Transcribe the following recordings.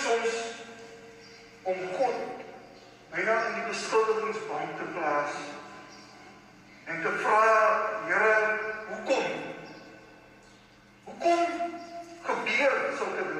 is soms om kort myna in die beskuldigingsbank te plaas en te vra, Here, hoekom? Hoekom gebeur sulke dinge?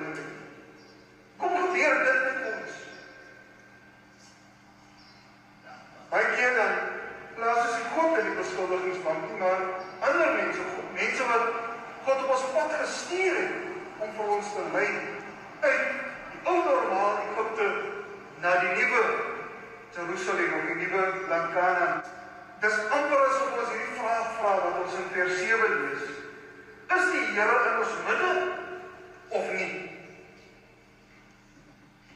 Here in ons midde of nie?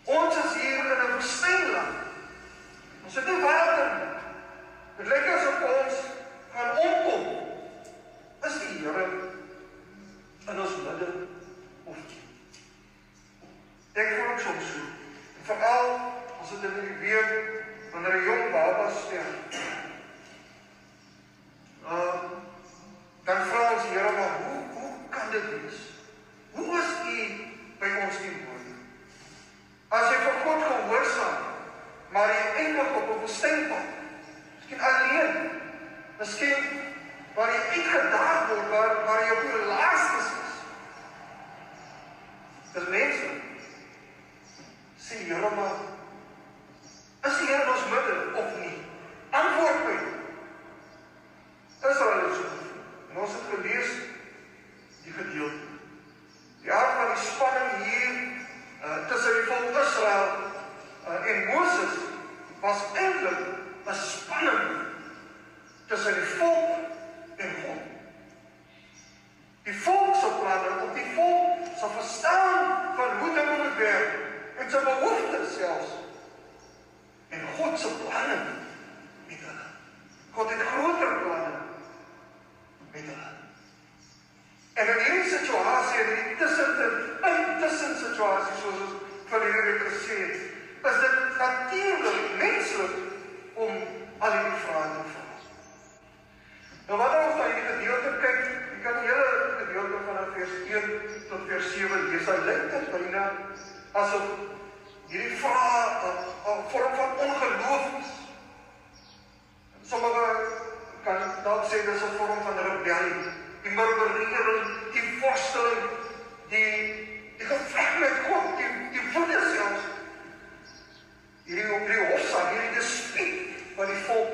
Ons is hier in 'n woestynland. Ons het nie water nie. Dit lyk asof ons gaan omkom. Is die Here in ons midde of nie? Ek voel soms dit is. Hoe is u by ons die woord? As jy vir God gehoorsaam, maar jy eindig op 'n woestynpad, miskien alleen, miskien waar jy uitgedaag word, waar waar jy op jou laaste is. Dis mens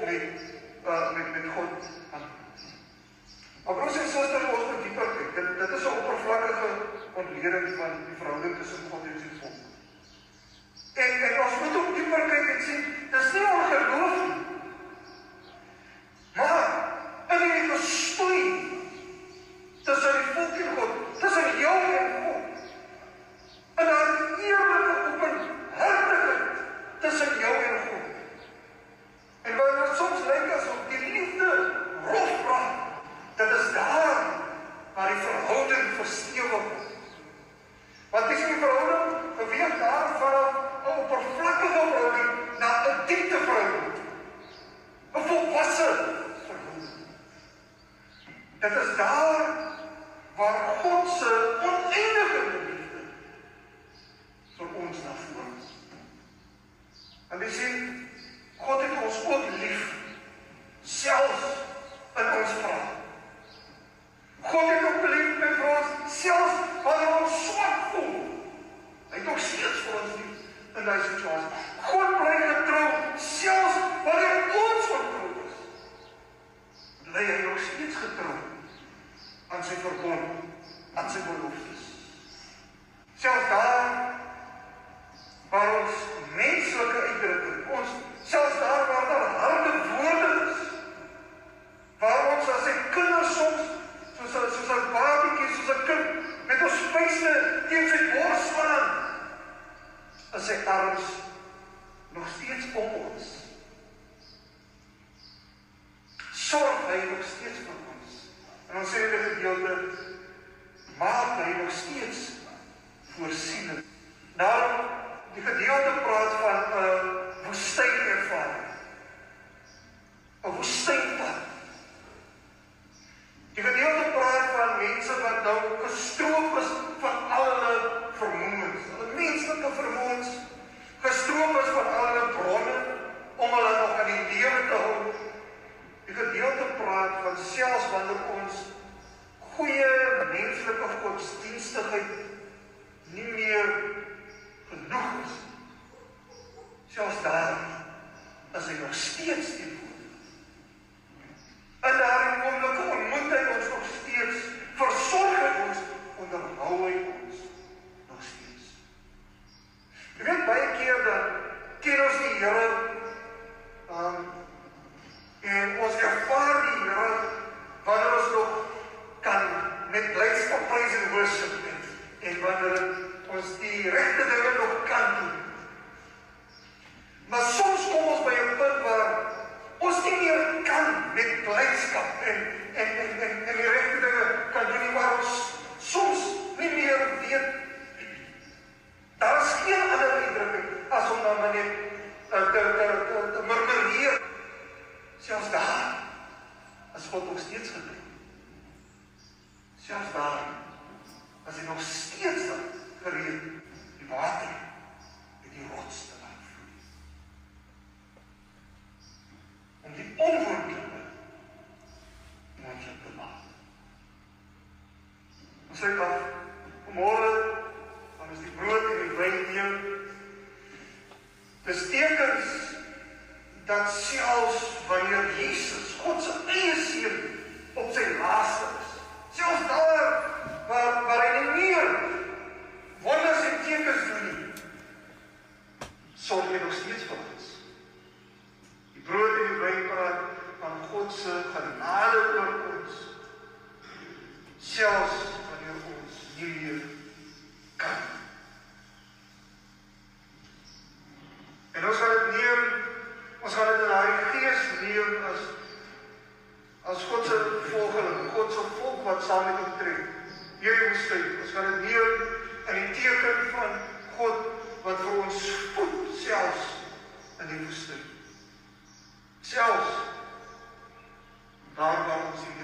God met uh, met met God antwoord. Maar broers en susters, ons moet dieper kyk. Dit dit is 'n oppervlakkige ontleding van die verhouding tussen God en sy volk. in daai situasie. God bly getrou selfs wanneer ons vertrou is. Bly hy nog steeds getrou aan sy verbond, aan sy beloftes. voorbeelde maak hy nog steeds voorsiening. Daarom die gedeelte praat van eh, 'n uh, woestynervaring. staan maar net eh, te te te, te, te murmureer. Selfs daar is God nog steeds gereed. Selfs daar is hy nog steeds gereed die water met die rots te laat vloei. Om die onmoontlike moontlik te maak. Ons sê dan Bestekens dat selfs wanneer Jesus God se eie seun op sy laaste woestyn. Ons wil dit neem in die teken van God wat vir ons spoed selfs in die woestyn. Selfs daar waar ons nie